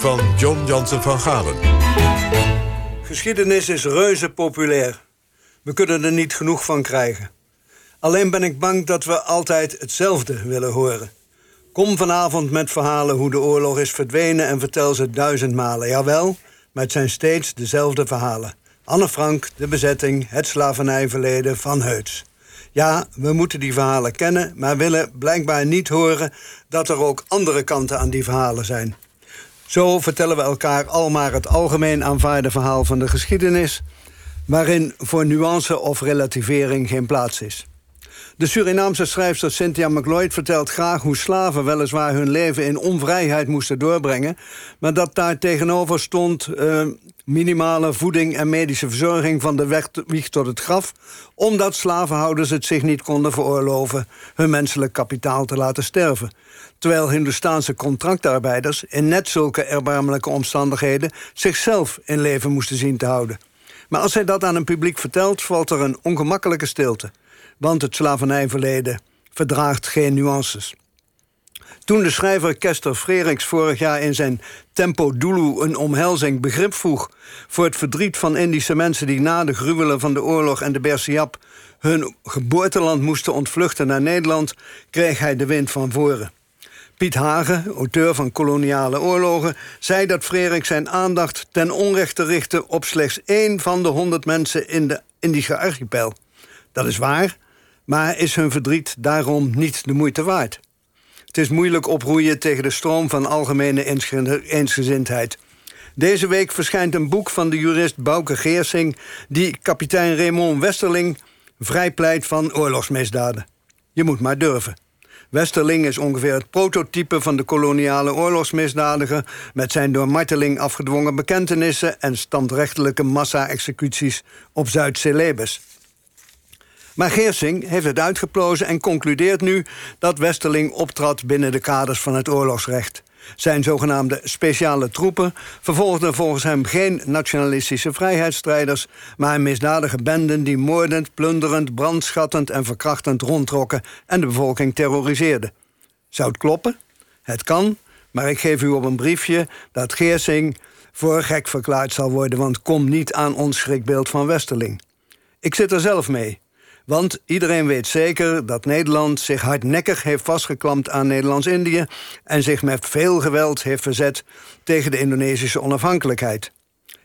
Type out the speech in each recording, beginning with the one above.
van John Jansen van Galen. Geschiedenis is reuze populair. We kunnen er niet genoeg van krijgen. Alleen ben ik bang dat we altijd hetzelfde willen horen. Kom vanavond met verhalen hoe de oorlog is verdwenen en vertel ze duizend malen. Jawel, maar het zijn steeds dezelfde verhalen. Anne Frank, de bezetting, het slavernijverleden van Heuts. Ja, we moeten die verhalen kennen, maar willen blijkbaar niet horen dat er ook andere kanten aan die verhalen zijn. Zo vertellen we elkaar al maar het algemeen aanvaarde verhaal van de geschiedenis, waarin voor nuance of relativering geen plaats is. De Surinaamse schrijfster Cynthia McLeod vertelt graag hoe slaven weliswaar hun leven in onvrijheid moesten doorbrengen, maar dat daar tegenover stond uh, minimale voeding en medische verzorging van de wieg tot het graf, omdat slavenhouders het zich niet konden veroorloven hun menselijk kapitaal te laten sterven. Terwijl Hindoestaanse contractarbeiders in net zulke erbarmelijke omstandigheden zichzelf in leven moesten zien te houden. Maar als hij dat aan een publiek vertelt, valt er een ongemakkelijke stilte want het slavernijverleden verdraagt geen nuances. Toen de schrijver Kester Freriks vorig jaar in zijn Tempo Dulu een omhelzing begrip vroeg voor het verdriet van Indische mensen die na de gruwelen van de oorlog en de Bersiap hun geboorteland moesten ontvluchten naar Nederland, kreeg hij de wind van voren. Piet Hagen, auteur van Koloniale Oorlogen, zei dat Freriks zijn aandacht ten onrechte richtte op slechts één van de honderd mensen in de Indische archipel. Dat is waar, maar is hun verdriet daarom niet de moeite waard? Het is moeilijk oproeien tegen de stroom van algemene eensgezindheid. Deze week verschijnt een boek van de jurist Bouke Geersing... die kapitein Raymond Westerling vrijpleit van oorlogsmisdaden. Je moet maar durven. Westerling is ongeveer het prototype van de koloniale oorlogsmisdadiger... met zijn door marteling afgedwongen bekentenissen... en standrechtelijke massa-executies op Zuid-Celebes. Maar Geersing heeft het uitgeplozen en concludeert nu dat Westerling optrad binnen de kaders van het oorlogsrecht. Zijn zogenaamde speciale troepen vervolgden volgens hem geen nationalistische vrijheidsstrijders, maar misdadige benden die moordend, plunderend, brandschattend en verkrachtend rondtrokken en de bevolking terroriseerden. Zou het kloppen? Het kan, maar ik geef u op een briefje dat Geersing voor gek verklaard zal worden, want kom niet aan ons schrikbeeld van Westerling. Ik zit er zelf mee. Want iedereen weet zeker dat Nederland zich hardnekkig heeft vastgeklampt aan Nederlands-Indië en zich met veel geweld heeft verzet tegen de Indonesische onafhankelijkheid.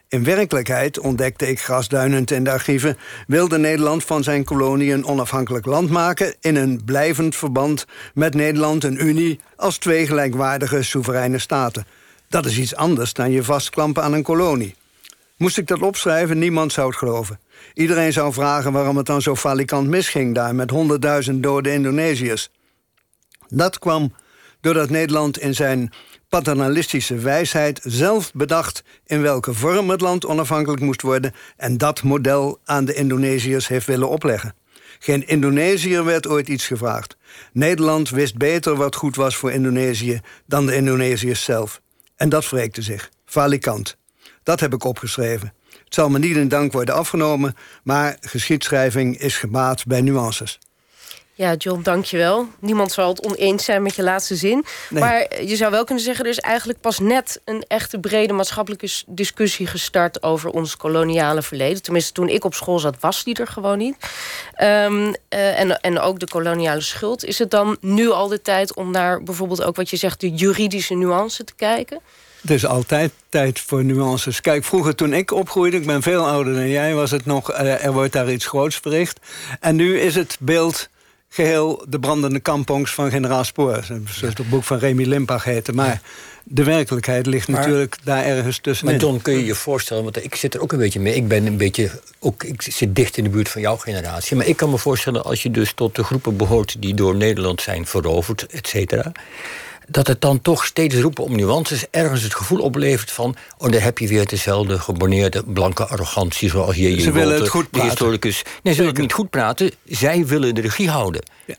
In werkelijkheid, ontdekte ik grasduinend in de archieven, wilde Nederland van zijn kolonie een onafhankelijk land maken in een blijvend verband met Nederland en Unie als twee gelijkwaardige soevereine staten. Dat is iets anders dan je vastklampen aan een kolonie. Moest ik dat opschrijven, niemand zou het geloven. Iedereen zou vragen waarom het dan zo falikant misging daar... met honderdduizend dode Indonesiërs. Dat kwam doordat Nederland in zijn paternalistische wijsheid zelf bedacht in welke vorm het land onafhankelijk moest worden en dat model aan de Indonesiërs heeft willen opleggen. Geen Indonesiër werd ooit iets gevraagd. Nederland wist beter wat goed was voor Indonesië dan de Indonesiërs zelf. En dat wreekte zich. Falikant. Dat heb ik opgeschreven. Het zal me niet in dank worden afgenomen, maar geschiedschrijving is gemaat bij nuances. Ja, John, dankjewel. Niemand zal het oneens zijn met je laatste zin. Maar je zou wel kunnen zeggen... er is eigenlijk pas net een echte brede maatschappelijke discussie gestart... over ons koloniale verleden. Tenminste, toen ik op school zat, was die er gewoon niet. Um, en, en ook de koloniale schuld. Is het dan nu al de tijd om naar bijvoorbeeld ook wat je zegt... de juridische nuance te kijken? Het is altijd tijd voor nuances. Kijk, vroeger toen ik opgroeide, ik ben veel ouder dan jij... was het nog, eh, er wordt daar iets groots verricht. En nu is het beeld geheel de brandende kampongs van generaal Spoor. Zoals het boek van Remy Limpach heette. Maar de werkelijkheid ligt natuurlijk daar ergens tussenin. Maar John, kun je je voorstellen, want ik zit er ook een beetje mee. Ik ben een beetje, ook, ik zit dicht in de buurt van jouw generatie. Maar ik kan me voorstellen, als je dus tot de groepen behoort... die door Nederland zijn veroverd, et cetera dat het dan toch steeds roepen om nuances ergens het gevoel oplevert van... oh, daar heb je weer dezelfde geborneerde blanke arrogantie zoals je Ze willen het goed praten. De historicus. Nee, ze willen het niet goed praten. Zij willen de regie houden. Ja.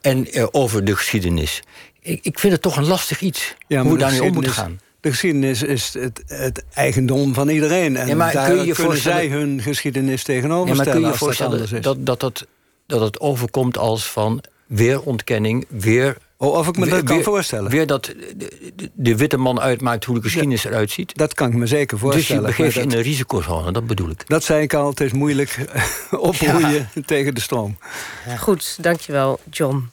En uh, over de geschiedenis. Ik, ik vind het toch een lastig iets, hoe we daarmee om moeten gaan. De geschiedenis is het, het, eigendom van iedereen. En ja, maar daar kun je kunnen zij hun geschiedenis tegenover ja, maar kun je je voorstellen dat, dat, dat, dat het overkomt als van weer ontkenning, weer Oh, of ik me dat kan weer, voorstellen. Weer dat de, de, de, witte man uitmaakt hoe de geschiedenis eruit ziet. Dat kan ik me zeker voorstellen. Dus je begeeft je in een risicozone, dat bedoel ik. Dat zei ik al, het is moeilijk oproeien ja. tegen de stroom. Ja. Goed, dankjewel, John.